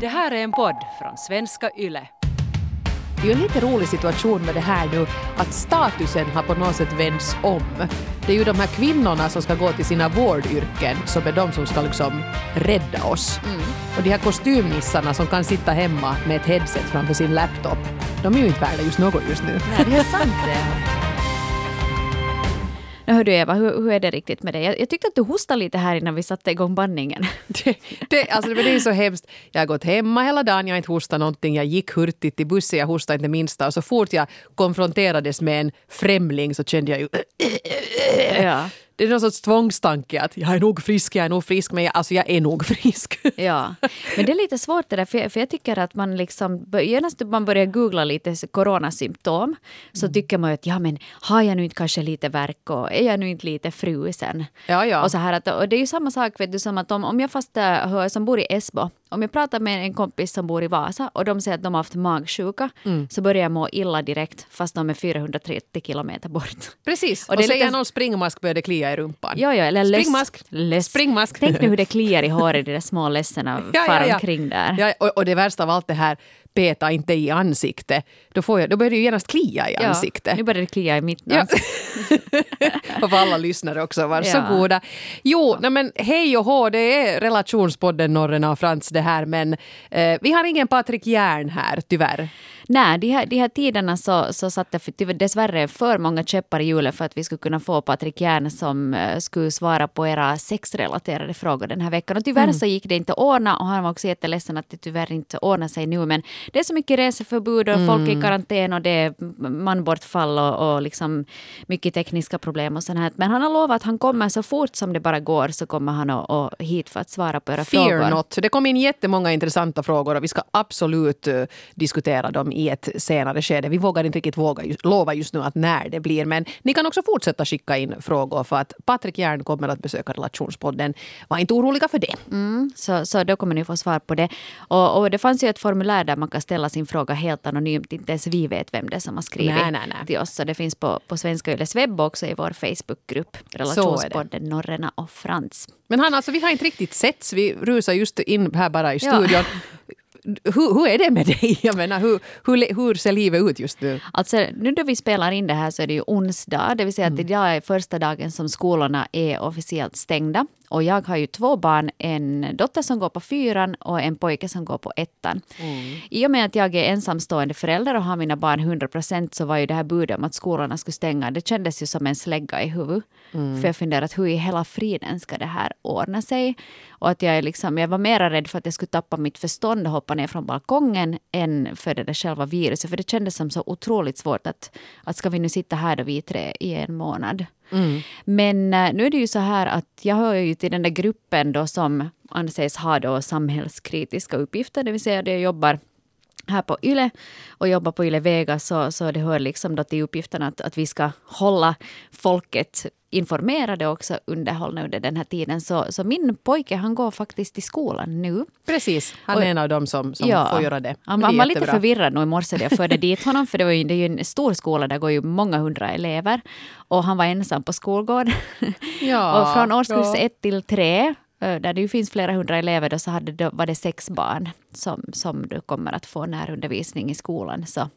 Det här är en podd från svenska YLE. Det är ju en lite rolig situation med det här nu att statusen har på något sätt vänts om. Det är ju de här kvinnorna som ska gå till sina vårdyrken som är de som ska liksom rädda oss. Och de här kostymnissarna som kan sitta hemma med ett headset framför sin laptop, de är ju inte värda just något just nu. Nej, det är sant det. Nu hör du Eva, hur, hur är det riktigt med dig? Jag, jag tyckte att du hostade lite här innan vi satte igång bandningen. Det, det, alltså det är så hemskt. Jag har gått hemma hela dagen, jag har inte hostat någonting. Jag gick hurtigt till bussen, jag hostade inte minsta. Och så fort jag konfronterades med en främling så kände jag ju... Ja. Det är någon sorts tvångstanke att jag är nog frisk, jag är nog frisk, men jag, alltså jag är nog frisk. Ja, men det är lite svårt det där, för jag, för jag tycker att man liksom, genast man börjar googla lite coronasymptom, så tycker man ju att ja men har jag nu inte kanske lite värk och är jag nu inte lite frusen? Ja, ja. Och, så här att, och det är ju samma sak vet du, som att om, om jag fast äh, hör, som bor i Esbo, om jag pratar med en kompis som bor i Vasa och de säger att de har haft magsjuka, så börjar jag må illa direkt fast de är 430 kilometer bort. Precis. Och Och, det är säger lite- någon springmask börjar det klia i rumpan. Ja, ja, eller löss- Springmask. löss- Springmask. Tänk nu hur det kliar i håret, de där små lösserna far omkring där. Ja, och, och det värsta av allt det här, peta inte i ansiktet. Då, får jag, då börjar det ju genast klia i ansiktet. nu börjar det klia i mitt Ja. ansikte. och för alla lyssnare också, varsågoda. Jo, nej men hej och hå, det är relationspodden Norrena och Frans det här, men eh, vi har ingen Patrik Järn här, tyvärr. Nej, de här, de här tiderna så, så satte tyvärr dessvärre för många käppar i hjulet för att vi skulle kunna få Patrik Järn som eh, skulle svara på era sexrelaterade frågor den här veckan. Och tyvärr Mm. så gick det inte att ordna och han var också jätteledsen att det tyvärr inte ordnar sig nu. Men det är så mycket reseförbud och folk Mm. i karantän och det är manbortfall och, och liksom mycket tekniska problem och sånt här. Men han har lovat att han kommer så fort som det bara går så kommer han och, och hit för att svara på era Fear frågor. not. Det kom in jättemånga intressanta frågor och vi ska absolut eh, diskutera dem i ett senare skede. Vi vågar inte riktigt våga just, lova just nu att när det blir, men ni kan också fortsätta skicka in frågor för att Patrik Järn kommer att besöka relationspodden. Var inte oroliga för det. Mm, så, så då kommer ni få svar på det. Och, och det fanns ju ett formulär där man kan ställa sin fråga helt anonymt. Inte ens vi vet vem det är som har skrivit Nej, nej, nej. till oss. Så det finns på, på Svenska Yles webb också i vår Facebookgrupp. Relationspodden Norrena och Frans. Men han, alltså, vi har inte riktigt setts. Vi rusar just in här bara i Ja. studion. Hur, hur är det med dig? Jag menar, hur, hur, hur ser livet ut just nu? Alltså, nu då vi spelar in det här så är det ju onsdag. Det vill säga att idag är första dagen som skolorna är officiellt stängda. Och jag har ju två barn, en dotter som går på fyran och en pojke som går på ettan. I och med att jag är ensamstående förälder och har mina barn 100 procent så var ju det här budet om att skolorna skulle stänga, det kändes ju som en slägga i huvudet. För jag funderade att hur i hela friden ska det här ordna sig? Och att jag, liksom, jag var mera rädd för att jag skulle tappa mitt förstånd och hoppa ner från balkongen än för det där själva viruset. För det kändes som så otroligt svårt att, att ska vi nu sitta här då vi tre i en månad? Mm. Men eh, nu är det ju så här att jag hör ju till den där gruppen då som anses ha då samhällskritiska uppgifter, det vill säga det jag jobbar här på Yle och jobbar på Yle Vega så, så det hör liksom då till uppgifterna att, att vi ska hålla folket informerade och också underhållna under den här tiden. Så, så min pojke han går faktiskt i skolan nu. Precis, han Och- är en av dem som, som får göra det. Han, det han var lite förvirrad nog i morse när jag förde dit honom för det, var ju, det är ju en stor skola, där går ju många hundra elever. Och han var ensam på skolgården. Ja, och från årskurs ja. ett till tre, där det ju finns flera hundra elever, då, så hade, då var det sex barn som, som du kommer att få närundervisning i skolan. Så,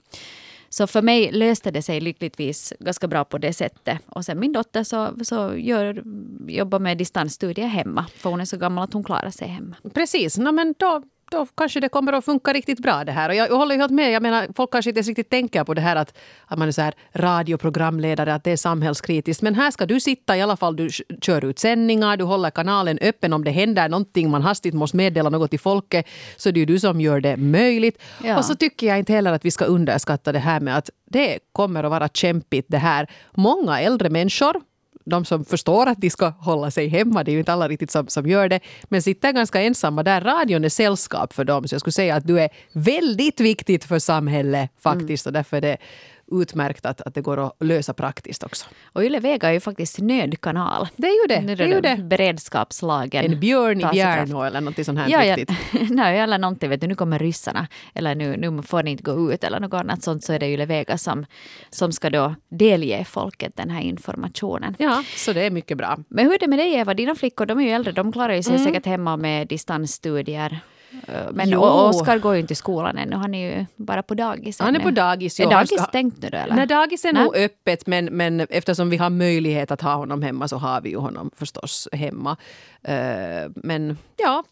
så för mig löste det sig lyckligtvis ganska bra på det sättet. Och sen min dotter så, så gör, jobbar med distansstudier hemma, för hon är så gammal att hon klarar sig hemma. Precis, no, men då, då kanske det kommer att funka riktigt bra det här. Och jag, jag håller ju helt med. Jag menar, folk kanske inte riktigt tänker på det här att, att man är så här radioprogramledare, att det är samhällskritiskt. Men här ska du sitta i alla fall. Du kör ut sändningar, du håller kanalen öppen. Om det händer någonting, man hastigt måste meddela något till folket, så det är ju du som gör det möjligt. Ja. Och så tycker jag inte heller att vi ska underskatta det här med att det kommer att vara kämpigt det här. Många äldre människor de som förstår att de ska hålla sig hemma, det är ju inte alla riktigt som, som gör det, men sitter ganska ensamma där. Radion är sällskap för dem, så jag skulle säga att du är väldigt viktigt för samhället faktiskt och därför är det utmärkt att, att det går att lösa praktiskt också. Och Yle Vega är ju faktiskt nödkanal. Det är ju det. Nu det, är ju det. Beredskapslagen. En björn i. Bjärnå eller något sånt här Ja, ja. viktigt. Nej, eller någonting, vet du, nu kommer ryssarna, eller nu, nu får ni inte gå ut eller något annat sånt, så är det Yle Vega som, som ska då delge folket den här informationen. Ja, så det är mycket bra. Men hur är det med dig Eva? Dina flickor, de är ju äldre, de klarar ju sig Mm. säkert hemma med distansstudier. Men Jo. och Oskar går ju inte i skolan ännu, han är ju bara på dagis. Han är ännu. på dagis. Är ja. Dagis stängt nu då eller? Nej, dagis är Nej. nog öppet men, men eftersom vi har möjlighet att ha honom hemma så har vi ju honom förstås hemma. Eh, men ja,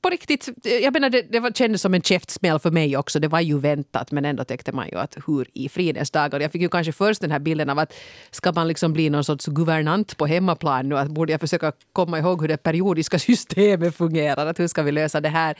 på riktigt. Jag menar, det, det kändes som en käftsmäll för mig också. Det var ju väntat men ändå tänkte man ju att hur i fridens dagar. Jag fick ju kanske först den här bilden av att ska man liksom bli någon sorts guvernant på hemmaplan nu? Att borde jag försöka komma ihåg hur det periodiska systemet fungerar? Att hur ska vi lösa det här?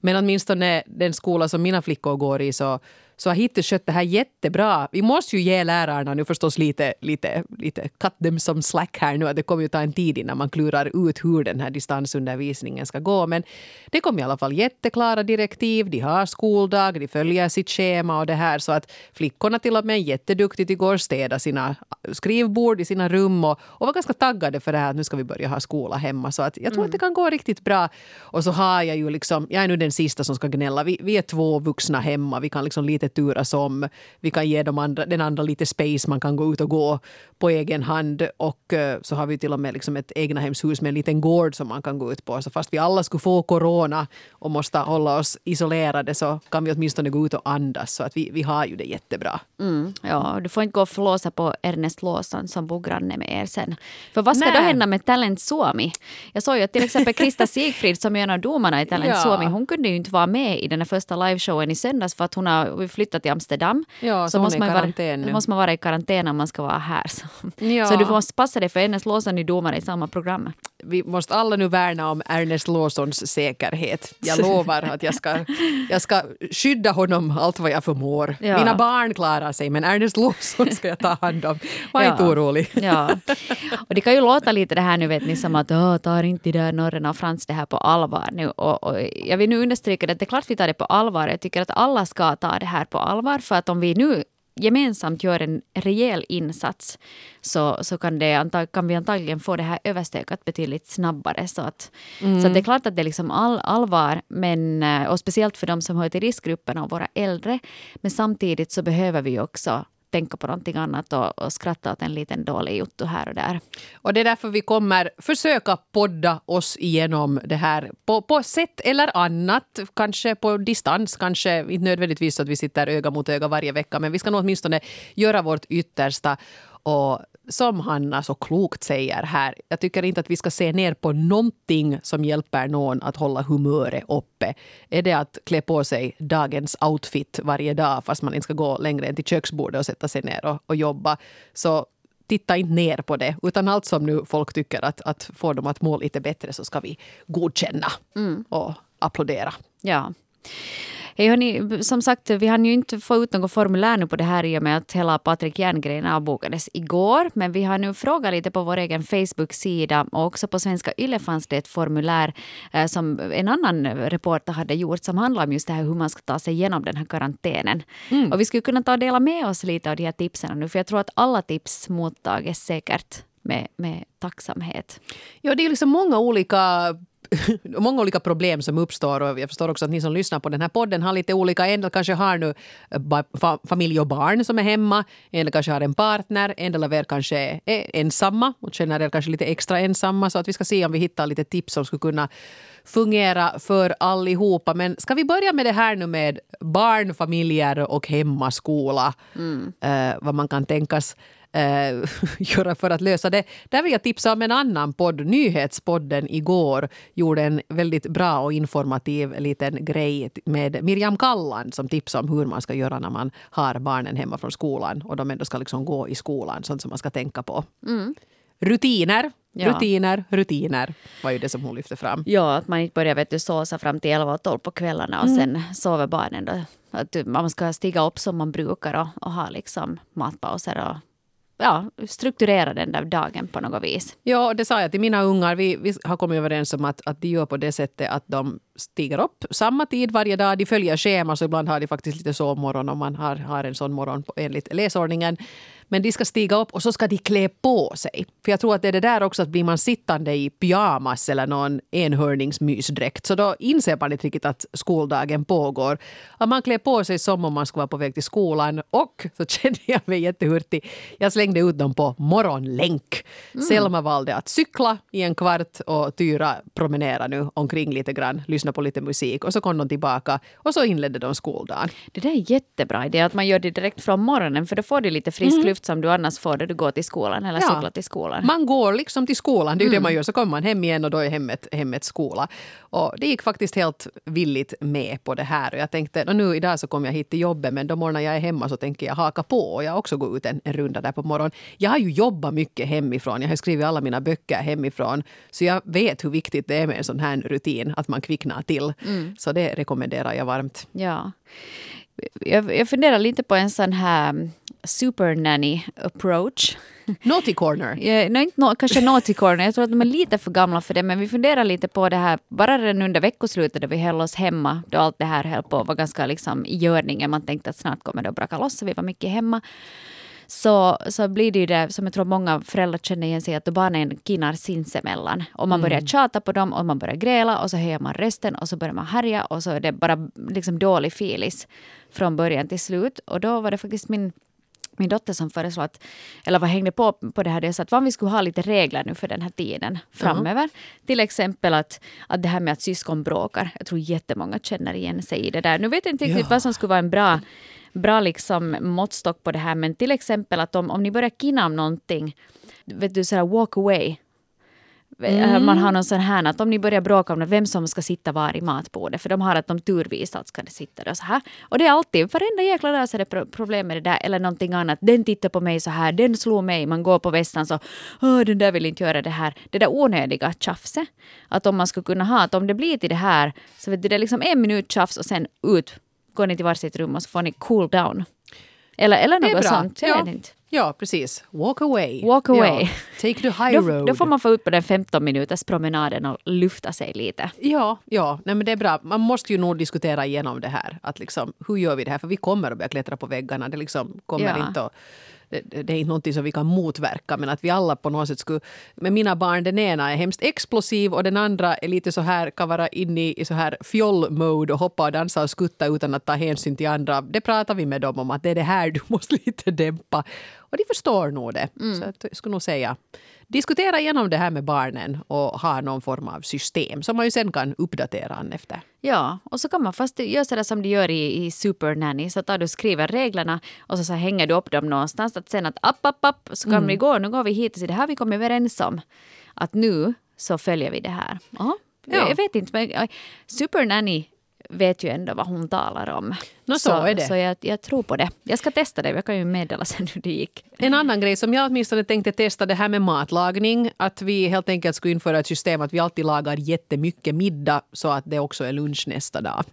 Men åtminstone den skola som mina flickor går i så så har hittills skött det här jättebra. Vi måste ju ge lärarna nu förstås lite, lite, lite cut them some slack här nu. Det kommer ju ta en tid innan man klurar ut hur den här distansundervisningen ska gå. Men det kom i alla fall jätteklara direktiv. De har skoldag, de följer sitt schema och det här. Så att flickorna till och med jätteduktigt igår städade sina skrivbord i sina rum och, och var ganska taggade för det här att nu ska vi börja ha skola hemma. Så att jag tror att det kan gå riktigt bra. Och så har jag ju liksom, jag är nu den sista som ska gnälla. Vi, vi är två vuxna hemma. Vi kan liksom lite turas om. Vi kan ge andra, den andra lite space. Man kan gå ut och gå på egen hand. Och eh, så har vi till och med liksom ett egnahemshus med en liten gård som man kan gå ut på. Så fast vi alla skulle få corona och måste hålla oss isolerade så kan vi åtminstone gå ut och andas. Så att vi, vi har ju det jättebra. Mm, ja, du får inte gå och flåsa på Ernest Lawson som bor granne med er sen. För vad ska Nej. då hända med Talent Suomi? Jag såg ju att till exempel Krista Sigfrid som är en av domarna i Talent Ja. Suomi, hon kunde ju inte vara med i den här första liveshowen i söndags för att hon har flyttat till Amsterdam. Ja, så är i man vara, måste man vara i karantän om man ska vara här. Så, Ja. så du måste passa dig för Ernest Lawson är domare i samma program. vi måste alla nu värna om Ernest Lawsons säkerhet. Jag lovar att jag ska, jag ska skydda honom allt vad jag förmår. Ja. Mina barn klarar sig men Ernest Lawson ska jag ta hand om. Var inte orolig. Ja. Och det kan ju låta lite det här nu vet ni som att "Åh, tar inte de där norrarna och Frans det här på allvar nu. Och, och jag vill nu understryka det att det är klart vi tar det på allvar. Jag tycker att alla ska ta det här på allvar för att om vi nu gemensamt gör en rejäl insats så, så kan, det, antag, kan vi antagligen få det här överstökat betydligt snabbare. Så, att, så att det är klart att det är liksom all, allvar, men, eh, och speciellt för de som hör till riskgrupperna och våra äldre. Men samtidigt så behöver vi också tänka på någonting annat och, och skratta åt en liten dålig jotto här och där. Och det är därför vi kommer försöka podda oss igenom det här på, på sätt eller annat. Kanske på distans, kanske inte nödvändigtvis så att vi sitter öga mot öga varje vecka. Men vi ska nog åtminstone göra vårt yttersta. Och som Hanna så klokt säger här, jag tycker inte att vi ska se ner på någonting som hjälper någon att hålla humöret uppe. Är det att klä på sig dagens outfit varje dag fast man inte ska gå längre än till köksbordet och sätta sig ner och, och jobba, så titta inte ner på det. Utan allt som nu folk tycker att, att får dem att må lite bättre så ska vi godkänna och applådera. Ja. Hej hörni, som sagt, vi hann ju inte få ut något formulär nu på det här i och med att hela Patrik Järngren avbokades igår. Men vi har nu frågat lite på vår egen Facebook-sida och också på Svenska Yle fanns det ett formulär eh, som en annan reporter hade gjort som handlar om just det här hur man ska ta sig igenom den här karantänen. Och vi skulle kunna ta och dela med oss lite av de här tipsen nu för jag tror att alla tips mottages säkert med, med tacksamhet. Ja, det är liksom många olika många olika problem som uppstår och jag förstår också att ni som lyssnar på den här podden har lite olika. En del kanske har nu eh, familj och barn som är hemma. En del kanske har en partner. En del av er kanske är ensamma och känner er kanske lite extra ensamma. Så att vi ska se om vi hittar lite tips som skulle kunna fungera för allihopa. Men ska vi börja med det här nu med barn, familjer och hemmaskola? Eh, vad man kan tänkas eh, göra för att lösa det. Där vill jag tipsa om en annan podd. Nyhetspodden igår gjorde en väldigt bra och informativ liten grej med Miriam Kallan som tipsade om hur man ska göra när man har barnen hemma från skolan och de ändå ska liksom gå i skolan. Sånt som man ska tänka på. Rutiner, Ja. rutiner, rutiner var ju det som hon lyfte fram. Ja, att man inte börjar vet du, såsa fram till 11 och 12 på kvällarna och sen sover barnen. Då. Att man ska stiga upp som man brukar och, och ha liksom matpauser och ja, strukturera den där dagen på något vis. Ja, det sa jag till mina ungar. Vi, vi har kommit överens om att, att de gör på det sättet att de stiger upp samma tid varje dag. De följer schema, så ibland har de faktiskt lite sovmorgon om man har, har en sån morgon på, enligt läsordningen. Men de ska stiga upp och så ska de klä på sig. För jag tror att det är det där också att blir man sittande i pyjamas eller någon enhörningsmysdräkt så då inser man inte riktigt att skoldagen pågår. Att man klär på sig som om man skulle vara på väg till skolan och så kände jag mig jättehurtig. Jag slängde ut dem på morgonlänk. Mm. Selma valde att cykla i en kvart och Tyra promenera nu omkring lite grann, lyssna på lite musik och så kom de tillbaka och så inledde de skoldagen. Det där är jättebra idé att man gör det direkt från morgonen för då får du lite frisk mm. Luft som du annars får när du går till skolan eller ja. cyklar till skolan. Man går liksom till skolan, det är mm. det man gör. Så kommer man hem igen och då är hemmet, hemmet skola. Och det gick faktiskt helt villigt med på det här. Och jag tänkte, och nu idag så kom jag hit till jobbet men de morgnar jag är hemma så tänker jag haka på och jag också gå ut en, en runda där på morgonen. Jag har ju jobbat mycket hemifrån. Jag har skrivit alla mina böcker hemifrån. Så jag vet hur viktigt det är med en sån här rutin, att man kvicknar till. Mm. Så det rekommenderar jag varmt. Ja. Jag, jag funderar lite på en sån här super nanny approach. Naughty corner? Ja, nej, inte no, kanske naughty corner. Jag tror att de är lite för gamla för det. Men vi funderar lite på det här, bara redan under veckoslutet då vi höll oss hemma, då allt det här höll på att vara ganska liksom i görningen. Man tänkte att snart kommer det att braka loss, så vi var mycket hemma så, så blir det ju det som jag tror många föräldrar känner igen sig att barnen kinar sinsemellan. Och man börjar mm. tjata på dem och man börjar gräla och så höjer man rösten och så börjar man härja och så är det bara liksom dålig filis från början till slut. Och då var det faktiskt min min dotter som föreslog att, eller vad hängde på på det här, det så att vad vi skulle ha lite regler nu för den här tiden framöver. Mm. Till exempel att, att det här med att syskon bråkar. Jag tror jättemånga känner igen sig i det där. Nu vet jag inte riktigt ja. vad som skulle vara en bra bra liksom måttstock på det här. Men till exempel att om, om ni börjar kinna om någonting, vet du sådär walk away. Mm. Man har någon sån här att om ni börjar bråka om vem som ska sitta var i matbordet, för de har att de turvis att ska sitta där så här. Och det är alltid, varenda jäkla dag så är det problem med det där eller någonting annat. Den tittar på mig så här, den slår mig, man går på västan så, Åh, den där vill inte göra det här. Det där onödiga tjafset. Att om man skulle kunna ha, att om det blir till det här, så vet du, det är liksom en minut tjafs och sen ut går ni till varsitt rum och så får ni cool down. Eller, eller något sånt. Jag ja. inte. Ja, precis. Walk away. Walk away. Ja. Take the high då, road. Då får man få ut på den 15 minuters promenaden och lufta sig lite. Ja, ja. Nej, men det är bra. Man måste ju nog diskutera igenom det här. Att liksom, hur gör vi det här? För vi kommer att börja klättra på väggarna. Det liksom kommer ja. inte att det, det, är inte någonting som vi kan motverka men att vi alla på något sätt skulle... Med mina barn, den ena är hemskt explosiv och den andra är lite så här, kan vara inne i så här fjoll-mode och hoppa och dansa och skutta utan att ta hänsyn till andra. Det pratar vi med dem om att det är det här du måste lite dämpa. Och de förstår nog det. Mm. Så jag skulle nog säga diskutera igenom det här med barnen och ha någon form av system som man ju sen kan uppdatera efter. Ja, och så kan man fast göra sådär som de gör i, i Super Nanny. Så tar du skriver reglerna och så, så hänger du upp dem någonstans. Att sen att app, app, app, så kan mm. vi gå, nu går vi hit. Så det här vi kommer överens om. Att nu så följer vi det här. Aha. Ja. Jag vet inte, men Super Nanny vet ju ändå vad hon talar om. No, så, så, är det. så jag, jag, tror på det. Jag ska testa det. Jag kan ju meddela sen hur det gick. En annan grej som jag åtminstone tänkte testa det här med matlagning. Att vi helt enkelt skulle införa ett system att vi alltid lagar jättemycket middag så att det också är lunch nästa dag.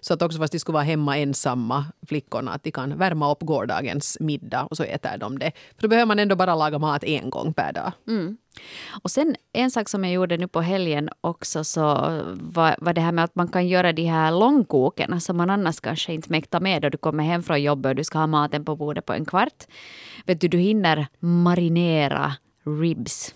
Så att också fast de skulle vara hemma ensamma, flickorna, att de kan värma upp gårdagens middag och så äter de det. För då behöver man ändå bara laga mat en gång per dag. Mm. Och sen en sak som jag gjorde nu på helgen också så var, var det här med att man kan göra de här långkoken som man annars kanske inte mäktar med då du kommer hem från jobbet och du ska ha maten på bordet på en kvart. Vet du, du hinner marinera ribs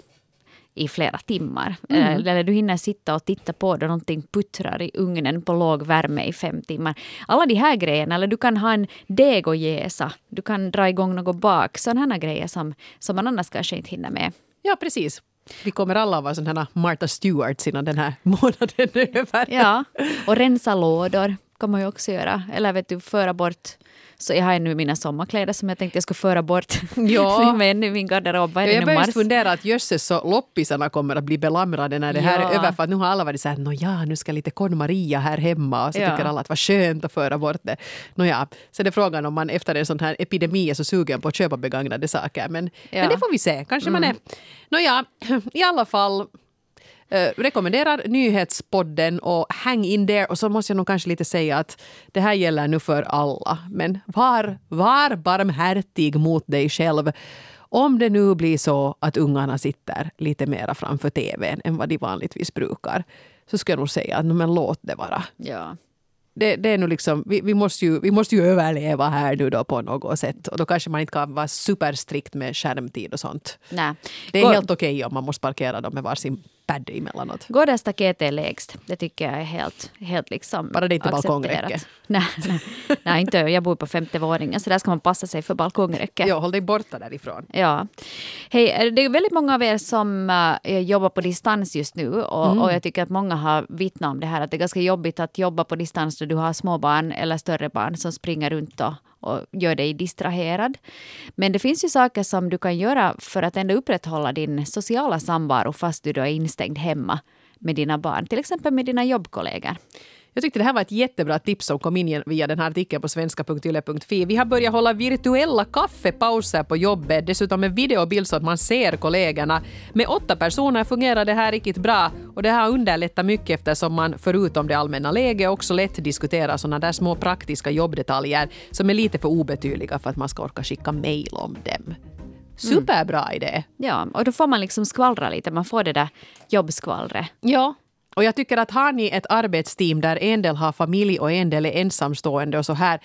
i flera timmar. Mm. Eller du hinner sitta och titta på då någonting puttrar i ugnen på låg värme i fem timmar. Alla de här grejerna, eller du kan ha en deg och jäsa. Du kan dra igång något bak. Sådana grejer som, som man annars kanske inte hinner med. Ja, precis. Vi kommer alla vara sådana Martha Stewarts innan den här månaden är över. Ja, och rensa lådor kan man ju också göra. Eller vet du, föra bort så jag har ännu mina sommarkläder som jag tänkte jag skulle föra bort ja. med i min garderob. Ja, jag börjar fundera att jösses så loppisarna kommer att bli belamrade när det här ja. är över. För att nu har alla varit så här, nåja nu ska lite Con Maria här hemma. Och så ja. tycker alla att vad skönt att föra bort det. Nåja, sen är frågan om man efter en sån här epidemi är så sugen på att köpa begagnade saker. Men, men det får vi se. Kanske mm. man är... Nåja, i alla fall Eh, rekommenderar nyhetspodden och hang in there. Och så måste jag nog kanske lite säga att det här gäller nu för alla. Men var, var barmhärtig mot dig själv. Om det nu blir så att ungarna sitter lite mera framför tvn än vad de vanligtvis brukar så skulle jag nog säga att men låt det vara. Ja. det, det är nu liksom, vi, vi, måste ju, vi måste ju överleva här nu då på något sätt. Och då kanske man inte kan vara superstrikt med skärmtid och sånt. Nej. Det är Gå- helt okej om man måste parkera dem med varsin pad emellanåt. Går där staketet lägst. Det tycker jag är helt, helt liksom Bara det inte är accepterat. balkongräcke. Nej, nej, nej, inte jag bor på femte våningen så där ska man passa sig för balkongräcke. Ja, håll dig borta därifrån. Ja. Hej, det är väldigt många av er som äh, jobbar på distans just nu och, Mm. och jag tycker att många har vittnat om det här att det är ganska jobbigt att jobba på distans då du har små barn eller större barn som springer runt och, och gör dig distraherad. Men det finns ju saker som du kan göra för att ändå upprätthålla din sociala samvaro fast du då är instängd hemma med dina barn, till exempel med dina jobbkollegor. Jag tyckte det här var ett jättebra tips som kom in via den här artikeln på svenska.yle.fi. Vi har börjat hålla virtuella kaffepauser på jobbet, dessutom med video och bild så att man ser kollegorna. Med åtta personer fungerar det här riktigt bra och det här underlättar mycket eftersom man förutom det allmänna läget också lätt diskuterar sådana där små praktiska jobbdetaljer som är lite för obetydliga för att man ska orka skicka mejl om dem. Superbra idé! Ja, och då får man liksom skvallra lite, man får det där jobbskvallret. Ja. Och jag tycker att har ni ett arbetsteam där en del har familj och en del är ensamstående och så här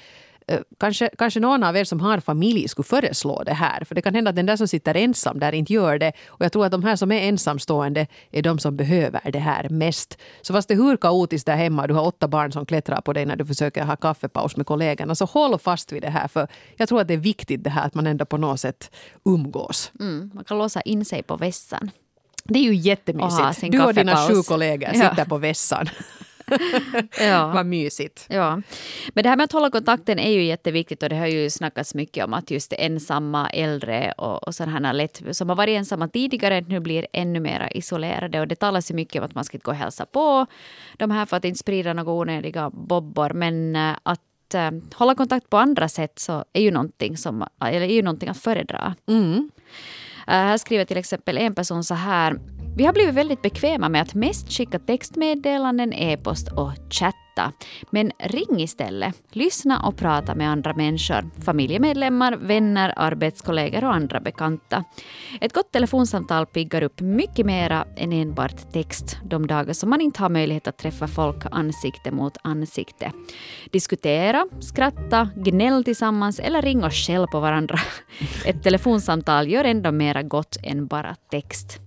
eh, Kanske, kanske någon av er som har familj skulle föreslå det här. För det kan hända att den där som sitter ensam där inte gör det. Och jag tror att de här som är ensamstående är de som behöver det här mest. Så fast det är hur kaotiskt där hemma, du har åtta barn som klättrar på dig när du försöker ha kaffepaus med kollegorna, så håll fast vid det här. För jag tror att det är viktigt det här att man ändå på något sätt umgås. Mm, man kan låsa in sig på vässan. Det är ju Och jättemysigt. sin Du och dina sju kollegor Ja. sitter på vässan. Ja. Vad mysigt. Ja, men det här med att hålla kontakten är ju jätteviktigt och det har ju snackats mycket om att just ensamma äldre och, och sådana lätt, som har varit ensamma tidigare nu blir ännu mer isolerade och det talas ju mycket om att man ska gå och hälsa på de här för att inte sprida några onödiga bobbor men eh, att eh, hålla kontakt på andra sätt så är ju någonting, som, eller är ju någonting att föredra. Eh, Äh, här skriver till exempel en person så här. Vi har blivit väldigt bekväma med att mest skicka textmeddelanden, e-post och chatta. Men ring istället. Lyssna och prata med andra människor. Familjemedlemmar, vänner, arbetskollegor och andra bekanta. Ett gott telefonsamtal piggar upp mycket mera än enbart text de dagar som man inte har möjlighet att träffa folk ansikte mot ansikte. Diskutera, skratta, gnäll tillsammans eller ring och skäll på varandra. Ett telefonsamtal gör ändå mera gott än bara text.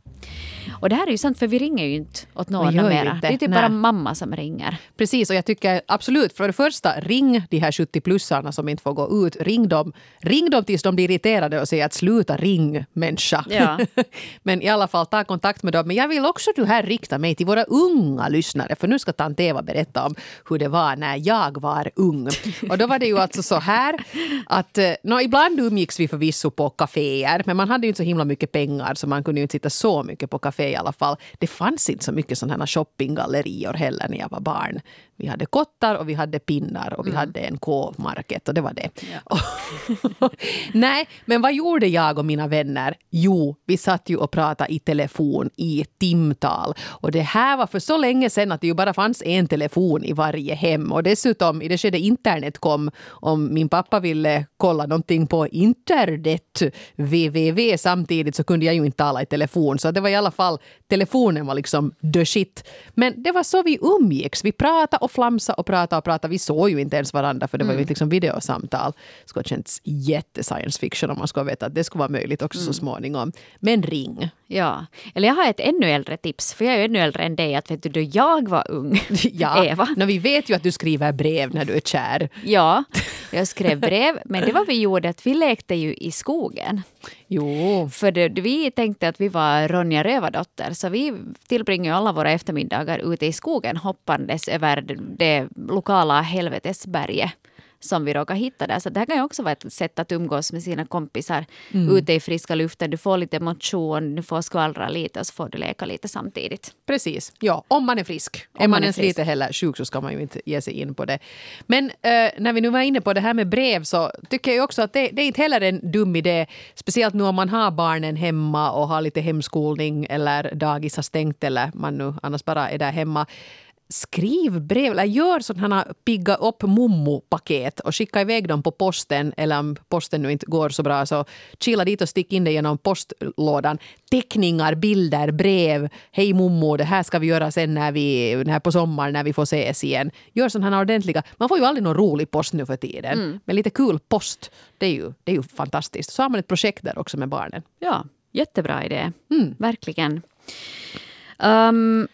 Och det här är ju sant, för vi ringer ju inte åt någon mera. inte. Det är typ Nej. bara mamma som ringer. Precis, och jag tycker absolut, för det första, ring de här 70-plussarna som inte får gå ut. Ring dem, ring dem tills de blir irriterade och säger att sluta ring människa. Ja. Men i alla fall, ta kontakt med dem. Men jag vill också du här rikta mig till våra unga lyssnare, för nu ska tant Eva berätta om hur det var när jag var ung. Och då var det ju alltså så här att, eh, nå, ibland umgicks vi förvisso på kaféer, men man hade ju inte så himla mycket pengar så man kunde ju inte sitta så mycket på kafé i alla fall. Det fanns inte så mycket sådana här shoppinggallerior heller när jag var barn. Vi hade kottar och vi hade pinnar och vi hade en K-market och det var det. Nej, men vad gjorde jag och mina vänner? Jo, vi satt ju och pratade i telefon i timtal. Och det här var för så länge sedan att det ju bara fanns en telefon i varje hem. Och dessutom, i det skede internet kom, om min pappa ville kolla någonting på internet, www, samtidigt så kunde jag ju inte tala i telefon. Så det var i alla fall, telefonen var liksom the shit. Men det var så vi umgicks. Vi pratade och flamsade och pratade och pratade. Vi såg ju inte ens varandra för det var ju inte liksom videosamtal. Det skulle ha känts jätte science fiction om man skulle veta att det skulle vara möjligt också så småningom. Men ring. Ja, eller jag har ett ännu äldre tips, för jag är ju ännu äldre än dig. Att vet du, då jag var ung, Ja, Eva, Nå, vi vet ju att du skriver brev när du är kär. ja, jag skrev brev, men det var vi gjorde att vi lekte ju i skogen. Jo, För det, vi tänkte att vi var Ronja Rövardotter, så vi tillbringade alla våra eftermiddagar ute i skogen hoppandes över det lokala helvetesberget som vi råkar hitta där. Så det här kan ju också vara ett sätt att umgås med sina kompisar ute i friska luften. Du får lite motion, du får skvallra lite och så får du leka lite samtidigt. Precis. Ja, om man är frisk. Om är man, man är ens frisk. lite heller sjuk så ska man ju inte ge sig in på det. Men eh, när vi nu var inne på det här med brev så tycker jag också att det, det är inte heller en dum idé. Speciellt nu om man har barnen hemma och har lite hemskolning eller dagis har stängt eller man nu annars bara är där hemma. Skriv brev, eller gör sådana pigga upp mommo-paket och skicka iväg dem på posten. Eller om posten nu inte går så bra så kila dit och stick in det genom postlådan. Teckningar, bilder, brev. Hej mommo, det här ska vi göra sen när vi, när på sommaren när vi får ses igen. Gör sådana ordentliga. Man får ju aldrig någon rolig post nu för tiden. Mm. Men lite kul post, det är, ju, det är ju fantastiskt. Så har man ett projekt där också med barnen. Ja, jättebra idé. Mm. Verkligen. Um,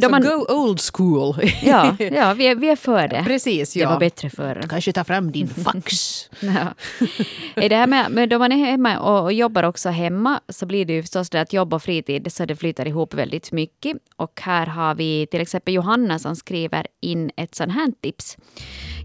så man, go old school. ja, ja vi, är, vi är för det. Precis, ja. Det var bättre förr. Kanske ta fram din fax. ja. det här med, men då man är hemma och, och, jobbar också hemma så blir det ju förstås det att jobb och fritid så det flyter ihop väldigt mycket. Och här har vi till exempel Johanna som skriver in ett sånt här tips.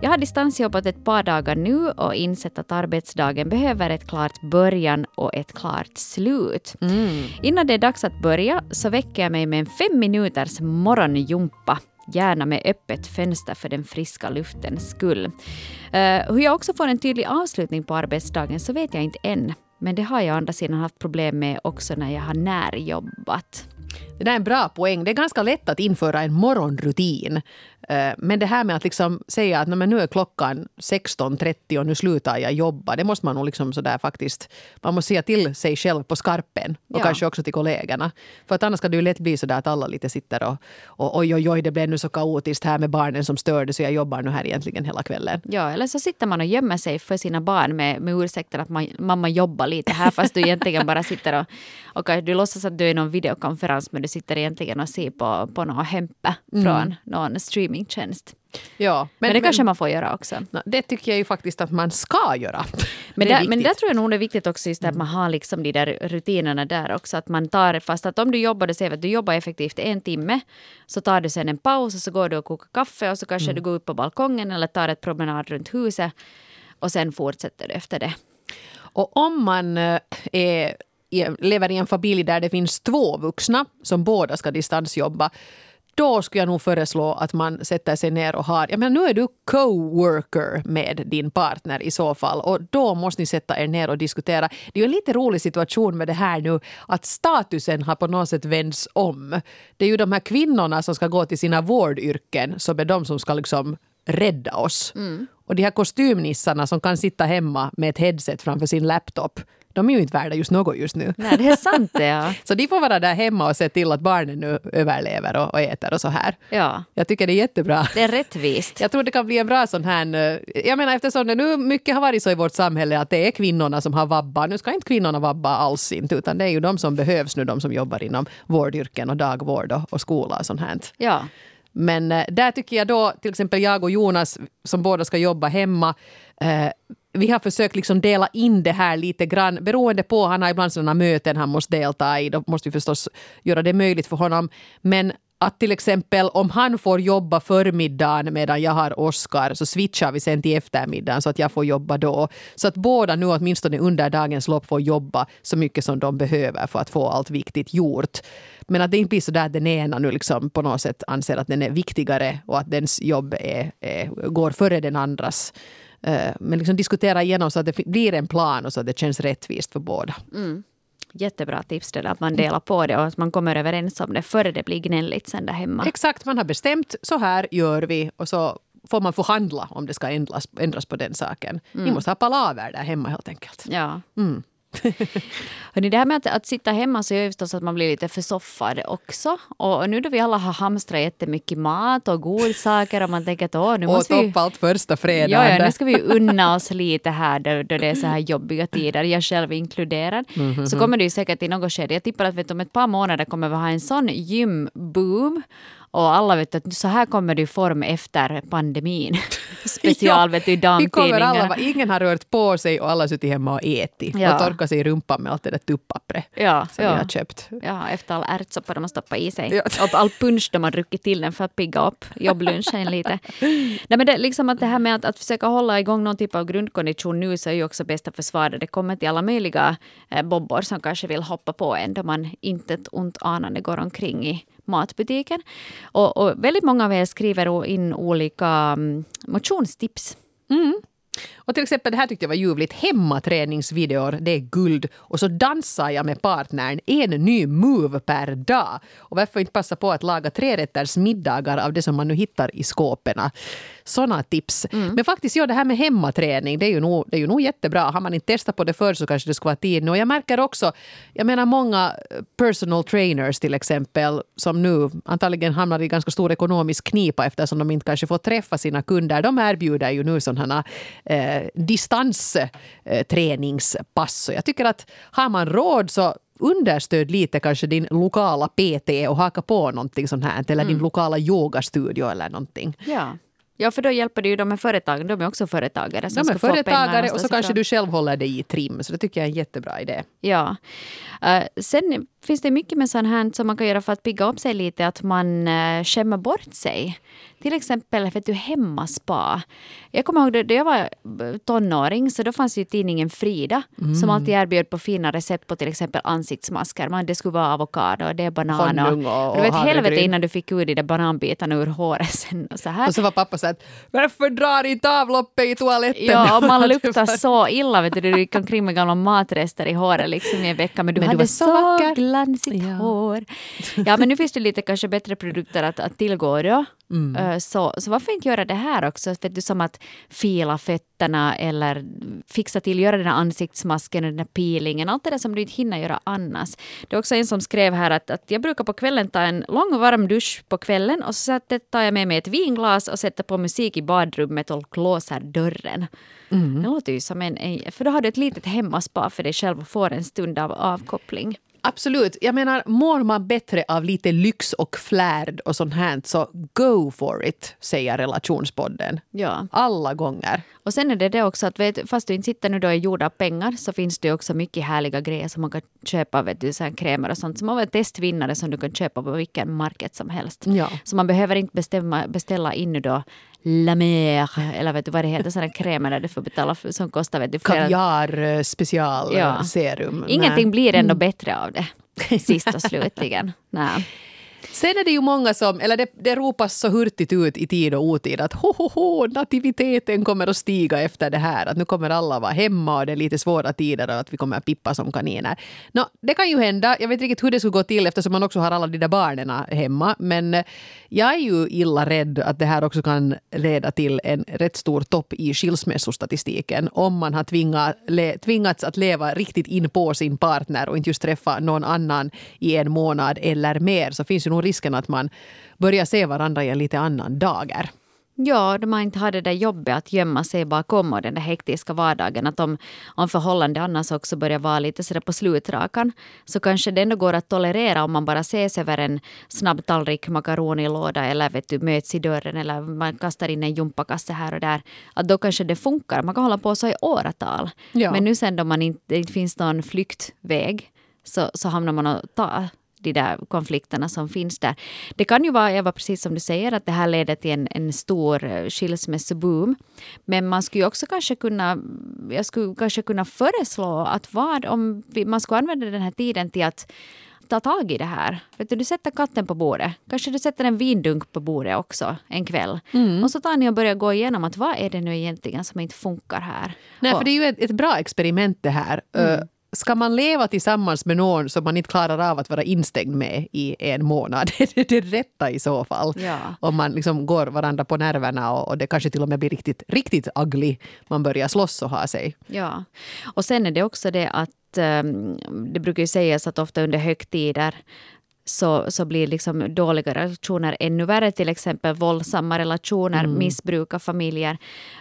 Jag har distansjobbat ett par dagar nu och insett att arbetsdagen behöver ett klart början och ett klart slut. Mm. Innan det är dags att börja så väcker jag mig med en fem minuters morgonjumpa gärna med öppet fönster för den friska luftens skull. Uh, hur jag också får en tydlig avslutning på arbetsdagen så vet jag inte än. Men det har jag å andra sidan haft problem med också när jag har närjobbat. Det där är en bra poäng. Det är ganska lätt att införa en morgonrutin. Eh, men det här med att liksom säga att nu är klockan 16.30 och nu slutar jag jobba. Det måste man nog liksom sådär faktiskt... Man måste säga till sig själv på skarpen. Och ja. kanske också till kollegorna. För att annars ska det ju lätt bli så där att alla lite sitter och, och oj, oj, oj, det blev nu så kaotiskt här med barnen som störde så jag jobbar nu här egentligen hela kvällen. Ja, eller så sitter man och gömmer sig för sina barn med, med ursäkten att man, mamma jobbar lite här fast du egentligen bara sitter och, och du låtsas att du är i någon videokonferens men du sitter egentligen och ser på, på någon hämpe mm. från någon streamingtjänst. Ja, men, men det kanske man får göra också. Det tycker jag ju faktiskt att man ska göra. Men, där, men där tror jag nog det är viktigt också just att man har liksom de där rutinerna där också. Att man tar fast att om du jobbar, du säger att du jobbar effektivt en timme, så tar du sen en paus och så går du och kokar kaffe och så kanske mm. du går upp på balkongen eller tar ett promenad runt huset och sen fortsätter du efter det. Och om man eh, är lever i en familj där det finns två vuxna som båda ska distansjobba då skulle jag nog föreslå att man sätter sig ner och har... Jag menar, nu är du co-worker med din partner i så fall och då måste ni sätta er ner och diskutera. Det är ju en lite rolig situation med det här nu att statusen har på något sätt vänts om. Det är ju de här kvinnorna som ska gå till sina vårdyrken som är de som ska liksom rädda oss. Mm. Och de här kostymnissarna som kan sitta hemma med ett headset framför sin laptop de är ju inte värda just något just nu. Nej, det är sant det, ja. så de får vara där hemma och se till att barnen nu överlever och, och äter och så här. Ja. Jag tycker det är jättebra. Det är rättvist. Jag tror det kan bli en bra sån här... Eh, jag menar eftersom det nu mycket har varit så i vårt samhälle att det är kvinnorna som har vabbat. Nu ska inte kvinnorna vabba alls inte utan det är ju de som behövs nu, de som jobbar inom vårdyrken och dagvård och, och skola och sånt här. Ja. Men eh, där tycker jag då, till exempel jag och Jonas som båda ska jobba hemma, eh, vi har försökt liksom dela in det här lite grann beroende på, han har ibland sådana möten han måste delta i, då måste vi förstås göra det möjligt för honom. Men att till exempel om han får jobba förmiddagen medan jag har Oscar så switchar vi sen till eftermiddagen så att jag får jobba då. Så att båda nu åtminstone under dagens lopp får jobba så mycket som de behöver för att få allt viktigt gjort. Men att det inte blir så där att den ena nu liksom på något sätt anser att den är viktigare och att dens jobb är, är, går före den andras. Eh, men liksom diskutera igenom så att det blir en plan och så att det känns rättvist för båda. Mm. Jättebra tips det där, att man delar på det och att man kommer överens om det före det blir gnälligt sen där hemma. Exakt, man har bestämt så här gör vi och så får man förhandla om det ska ändras, ändras på den saken. Mm. Ni måste ha palaver där hemma helt enkelt. Ja. Mm. Hörrni, det här med att, att sitta hemma så gör ju förstås att man blir lite försoffad också. Och nu då vi alla har hamstrat jättemycket mat och godsaker och man tänker att åh, nu måste vi... allt första fredagen. Ja, ja, nu ska vi unna oss lite här då, då det är så här jobbiga tider, jag själv inkluderad. Mm -hmm. Så kommer det ju säkert i något skede, jag tippar att vet, om ett par månader kommer vi ha en sån gymboom och alla vet att så här kommer det i form efter pandemin. Special vet du, damtidningarna. ingen har rört på sig och alla har suttit hemma och ätit. Ja. Och torkat sig i rumpan med allt det där tupppappret ja, som ja. vi har köpt. Ja, efter all ärtsoppa de har stoppat i sig. Ja. Och all punsch de har druckit till den för att pigga upp jobblunchen lite. Nej, men det, liksom att det här med att, att försöka hålla igång någon typ av grundkondition nu så är ju också bästa försvaret. Det kommer till alla möjliga eh, bobbor som kanske vill hoppa på en då man inte ett ont anande går omkring i matbutiken. Och, och väldigt många av er skriver in olika mm, motionstips. Mm. Och till exempel det här tyckte jag var ljuvligt. Hemmaträningsvideor, det är guld. Och så dansar jag med partnern en ny move per dag. Och varför inte passa på att laga trerätters middagar av det som man nu hittar i skåpen. Såna tips. Mm. Men faktiskt, ja, det här med hemmaträning, det är, ju nog, det är ju nog jättebra. Har man inte testat på det förr så kanske det skulle vara tid nu. Och jag märker också, jag menar många personal trainers till exempel, som nu antagligen hamnar i ganska stor ekonomisk knipa eftersom de inte kanske får träffa sina kunder. De erbjuder ju nu sådana eh, distansträningspass. jag tycker att har man råd så understöd lite kanske din lokala PT och haka på någonting sånt här. Eller mm. din lokala yogastudio eller någonting. Ja. Ja, för då hjälper det ju de här företagen. De är också företagare. de är företagare och så kanske du själv håller dig i trim. Så det tycker jag är en jättebra idé. Ja. Uh, sen finns det mycket med sånt här som man kan göra för att pigga upp sig lite. Att man uh, skämmer bort sig. Till exempel vet du, hemmaspa. Jag kommer ihåg då jag var tonåring så då fanns ju tidningen Frida mm. som alltid erbjöd på fina recept på till exempel ansiktsmasker. Man, det skulle vara avokado, det är banan och, och, och, du vet helvete innan du fick ut de där bananbitarna ur håret sen. Och så, här. och så var pappa så att varför drar inte avloppet i toaletten? Ja, och man luktar så illa. Vet du, du gick omkring med gamla matrester i håret liksom i en vecka men du men hade du så vacker. glansigt ja. hår. Ja men nu finns det lite kanske bättre produkter att, att tillgå då. Mm. Eh, så, så varför inte göra det här också? Vet du, som att fila fötterna eller fixa till, göra den här ansiktsmasken och den här peelingen. Allt det där som du inte hinner göra annars. Det är också en som skrev här att, att jag brukar på kvällen ta en lång och varm dusch på kvällen och så tar jag med mig ett vinglas och sätter på musik i badrummet och låser dörren. Mm. Det låter ju som en, för då har du ett litet hemmaspa för dig själv och får en stund av avkoppling. Absolut. Jag menar, mår man bättre av lite lyx och flärd och sånt här så go for it, säger relationspodden. Ja. Alla gånger. Och sen är det det också att vet, fast du inte sitter nu då i gjorda pengar så finns det också mycket härliga grejer som man kan köpa, vet du, så här krämer och sånt som har testvinnare som du kan köpa på vilken market som helst. Ja. Så man behöver inte bestämma, beställa in nu då La Mer, eller vet du vad det heter, sådana krämer där du får betala för, som kostar vet du, flera... Kaviar eh, special ja. Ingenting Nej. blir ändå mm. bättre av det, sist och slutligen. Nej. Sen är det ju många som, eller det, det ropas så hurtigt ut i tid och otid att ho, ho, ho, nativiteten kommer att stiga efter det här. Att nu kommer alla vara hemma och det är lite svåra tider och att vi kommer att pippa som kaniner. Nå, det kan ju hända. Jag vet inte riktigt hur det skulle gå till eftersom man också har alla de där barnen hemma. Men eh, jag är ju illa rädd att det här också kan leda till en rätt stor topp i skilsmässostatistiken. Om man har tvingat, le, tvingats att leva riktigt in på sin partner och inte just träffa någon annan i en månad eller mer så finns ju nog risken att man börjar se varandra i en lite annan dager. Ja, de har inte har det där jobbet att gömma sig bakom och den där hektiska vardagen. Att om, om förhållande annars också börjar vara lite sådär på slutrakan så kanske det ändå går att tolerera om man bara ses över en snabb tallrik makaronilåda eller vet du, möts i dörren eller man kastar in en jumpakasse här och där. Att då kanske det funkar. Man kan hålla på så i åratal. Ja. Men nu sen då man inte, det inte finns någon flyktväg så, så hamnar man och tar de där konflikterna som finns där. Det kan ju vara, Eva, precis som du säger, att det här leder till en, en stor eh, skilsmässoboom. Men man skulle också kanske kunna, jag skulle kanske kunna föreslå att vad om vi, man skulle använda den här tiden till att ta tag i det här. Vet du, du sätter katten på bordet. Kanske du sätter en vindunk på bordet också en kväll. Mm. Och så tar ni och börjar gå igenom att vad är det nu egentligen som inte funkar här. Nej, och, för det är ju ett, ett bra experiment det här. Mm ska man leva tillsammans med någon som man inte klarar av att vara instängd med i en månad? Det är det rätta i så fall. Ja. Om man liksom går varandra på nerverna och, och, det kanske till och med blir riktigt, riktigt ugly. Man börjar slåss och ha sig. Ja, och sen är det också det att um, det brukar ju sägas att ofta under högtider så, så blir liksom dåliga relationer ännu värre. Till exempel våldsamma relationer, mm. missbruk av familjer.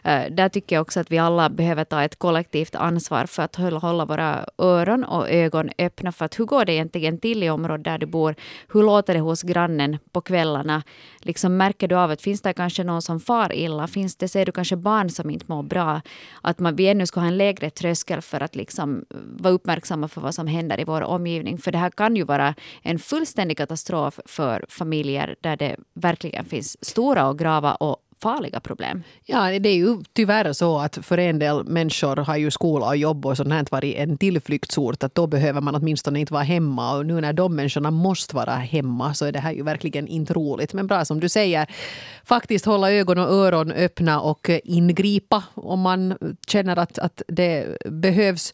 Uh, där tycker jag också att vi alla behöver ta ett kollektivt ansvar för att hålla, våra öron och ögon öppna. För att hur går det egentligen till i området där du bor? Hur låter det hos grannen på kvällarna? Liksom märker du av att finns det kanske någon som far illa? Finns det, ser du kanske barn som inte mår bra? Att man, vi ännu ska ha en lägre tröskel för att liksom eh, vara uppmärksamma för vad som händer i vår omgivning. För det här kan ju vara en fullständig fullständig katastrof för familjer där det verkligen finns stora och grava och farliga problem. Ja, det är ju tyvärr så att för en del människor har ju skola och jobb och sånt här varit en tillflyktsort. Att då behöver man åtminstone inte vara hemma. Och nu när de människorna måste vara hemma så är det här ju verkligen inte roligt. Men bra som du säger, faktiskt hålla ögon och öron öppna och ingripa om man känner att, att det behövs.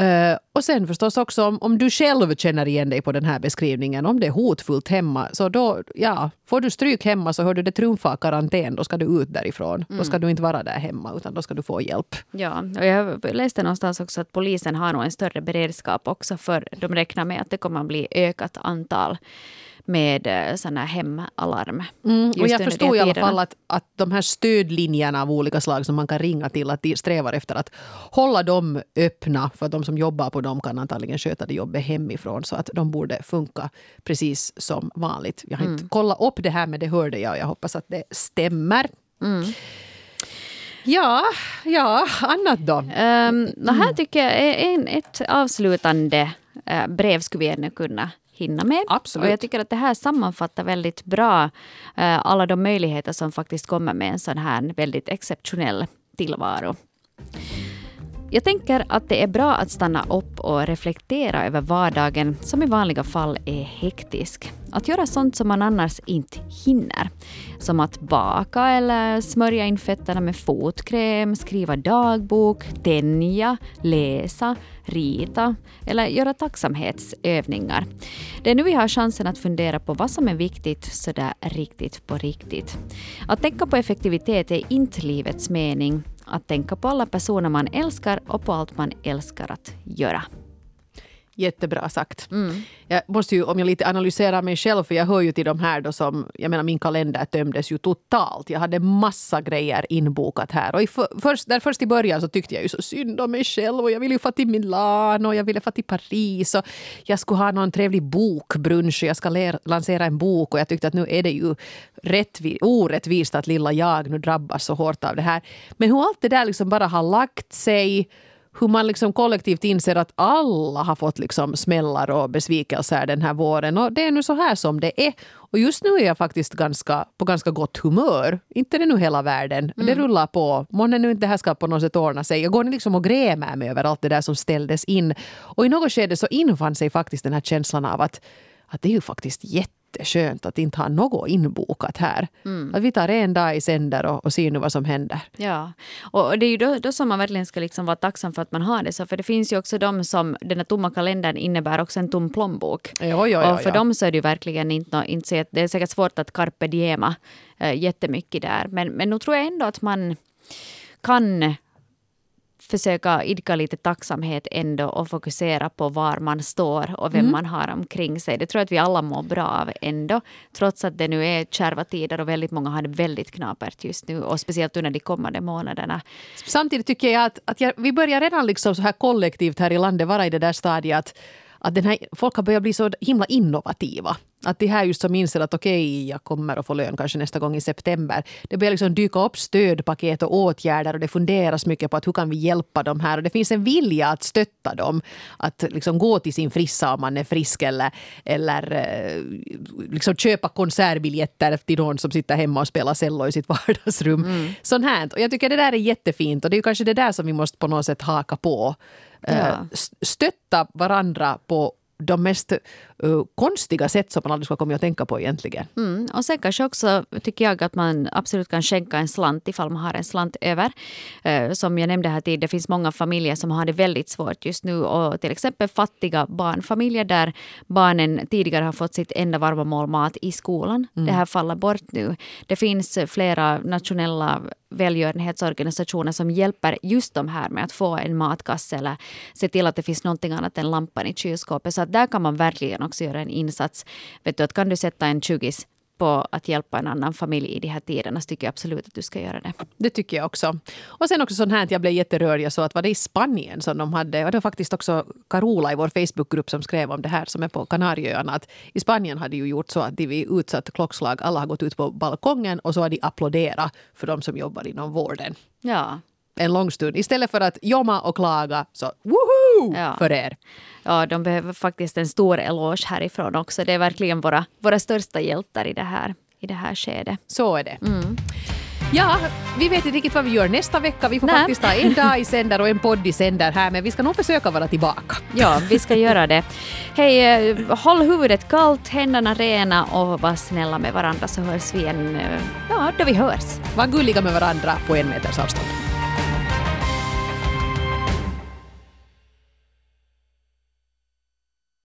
Uh, och sen förstås också om, om du själv känner igen dig på den här beskrivningen, om det är hotfullt hemma, så då, ja, får du stryk hemma så hör du det trumfa karantän, då ska du ut därifrån. Mm. Då ska du inte vara där hemma, utan då ska du få hjälp. Ja, och jag läste någonstans också att polisen har nog en större beredskap också, för de räknar med att det kommer att bli ökat antal med eh, sådana hemalarm. Mm, och jag förstår i alla fall att, att de här stödlinjerna av olika slag som man kan ringa till, att de strävar efter att hålla dem öppna för att de som jobbar på dem kan antagligen sköta det jobbet hemifrån så att de borde funka precis som vanligt. Jag har mm. inte kollat upp det här men det hörde jag och jag hoppas att det stämmer. Mm. Ja, ja, annat då? Um, det här tycker jag är en, ett avslutande uh, brev skulle vi ännu kunna hinna med. Absolut. Och jag tycker att det här sammanfattar väldigt bra uh, alla de möjligheter som faktiskt kommer med en sån här väldigt exceptionell tillvaro. Jag tänker att det är bra att stanna upp och reflektera över vardagen som i vanliga fall är hektisk. Att göra sånt som man annars inte hinner. Som att baka eller smörja in fötterna med fotkräm, skriva dagbok, tänja, läsa, rita eller göra tacksamhetsövningar. Det är nu vi har chansen att fundera på vad som är viktigt sådär riktigt på riktigt. Att tänka på effektivitet är inte livets mening att tänka på alla personer man älskar och på allt man älskar att göra. Jättebra sagt. Mm. Jag måste ju, om jag lite analyserar mig själv, för jag hör ju till de här då som, jag menar min kalender tömdes ju totalt. Jag hade massa grejer inbokat här. Och i för, först, där först i början så tyckte jag ju så synd om mig själv och jag ville ju få till Milano och jag ville få till Paris och jag skulle ha någon trevlig bokbrunch och jag ska ler, lansera en bok och jag tyckte att nu är det ju rättvis, orättvist att lilla jag nu drabbas så hårt av det här. Men hur allt det där liksom bara har lagt sig hur man liksom kollektivt inser att alla har fått liksom smällar och besvikelser den här våren. Och det är nu så här som det är. Och just nu är jag faktiskt ganska, på ganska gott humör. Inte det nu hela världen. Mm. Det rullar på. Månne nu inte det här ska på något sätt ordna sig. Jag går liksom och grämer mig över allt det där som ställdes in. Och i något skede så infann sig faktiskt den här känslan av att, att det är ju faktiskt jätte jätteskönt att inte ha något inbokat här. Mm. Att vi tar en dag i sänder och, och ser nu vad som händer. Ja, och det är ju då, då som man verkligen ska liksom vara tacksam för att man har det så. För det finns ju också de som, den här tomma kalendern innebär också en tom plånbok. Ja, ja, ja, och för dem så är det ju verkligen inte, inte det är säkert svårt att carpe diema äh, jättemycket där. Men, men nu tror jag ändå att man kan försöka idka lite tacksamhet ändå och fokusera på var man står och vem mm. man har omkring sig. Det tror jag att vi alla mår bra av ändå. Trots att det nu är kärva tider och väldigt många har det väldigt knapert just nu och speciellt under de kommande månaderna. Samtidigt tycker jag att, att jag, vi börjar redan liksom så här kollektivt här i landet vara i det där stadiet att att den här, folk har börjat bli så himla innovativa. Att det här just som inser att okej, okay, jag kommer att få lön kanske nästa gång i september. Det börjar liksom dyka upp stödpaket och åtgärder och det funderas mycket på att hur kan vi hjälpa dem här. Och det finns en vilja att stötta dem. Att liksom gå till sin frissa om man är frisk eller, eller eh, liksom köpa konsertbiljetter till någon som sitter hemma och spelar cello i sitt vardagsrum. Mm. Sånt här. Och jag tycker det där är jättefint och det är kanske det där som vi måste på något sätt haka på. Ja. Eh, stötta varandra på de mest uh, konstiga sätt som man aldrig ska komma att tänka på egentligen. Mm. Och sen kanske också tycker jag att man absolut kan skänka en slant ifall man har en slant över. Uh, som jag nämnde här tidigare, det finns många familjer som har det väldigt svårt just nu och till exempel fattiga barnfamiljer där barnen tidigare har fått sitt enda varma mål mat i skolan. Mm. Det här faller bort nu. Det finns flera nationella välgörenhetsorganisationer som hjälper just de här med att få en matkasse eller se till att det finns någonting annat än lampan i kylskåpet. Så att där kan man verkligen också göra en insats. Vet du, att kan du sätta en 20 på att hjälpa en annan familj i de här tiderna så tycker jag absolut att du ska göra det. Det tycker jag också. Och sen också sånt här att jag blev jätterörd. Jag såg att var det i Spanien som de hade, och det var faktiskt också Carola i vår Facebookgrupp som skrev om det här som är på Kanarieöarna. Att I Spanien hade ju gjort så att de vid utsatt klockslag alla har gått ut på balkongen och så har de applåderat för de som jobbar inom vården. Ja. En lång stund. Istället för att jomma och klaga så woho ja. för er. Ja, de behöver faktiskt en stor eloge härifrån också. Det är verkligen våra, våra största hjältar i det här, i det här skedet. Så är det. Mm. Ja, vi vet inte riktigt vad vi gör nästa vecka. Vi får Nej. faktiskt ha en dag i sänder och en podd i sänder här, men vi ska nog försöka vara tillbaka. Ja, vi ska göra det. Hej, eh, håll huvudet kallt, händerna rena och var snälla med varandra så hörs vi igen, eh, ja, då vi hörs. Var gulliga med varandra på en meters avstånd.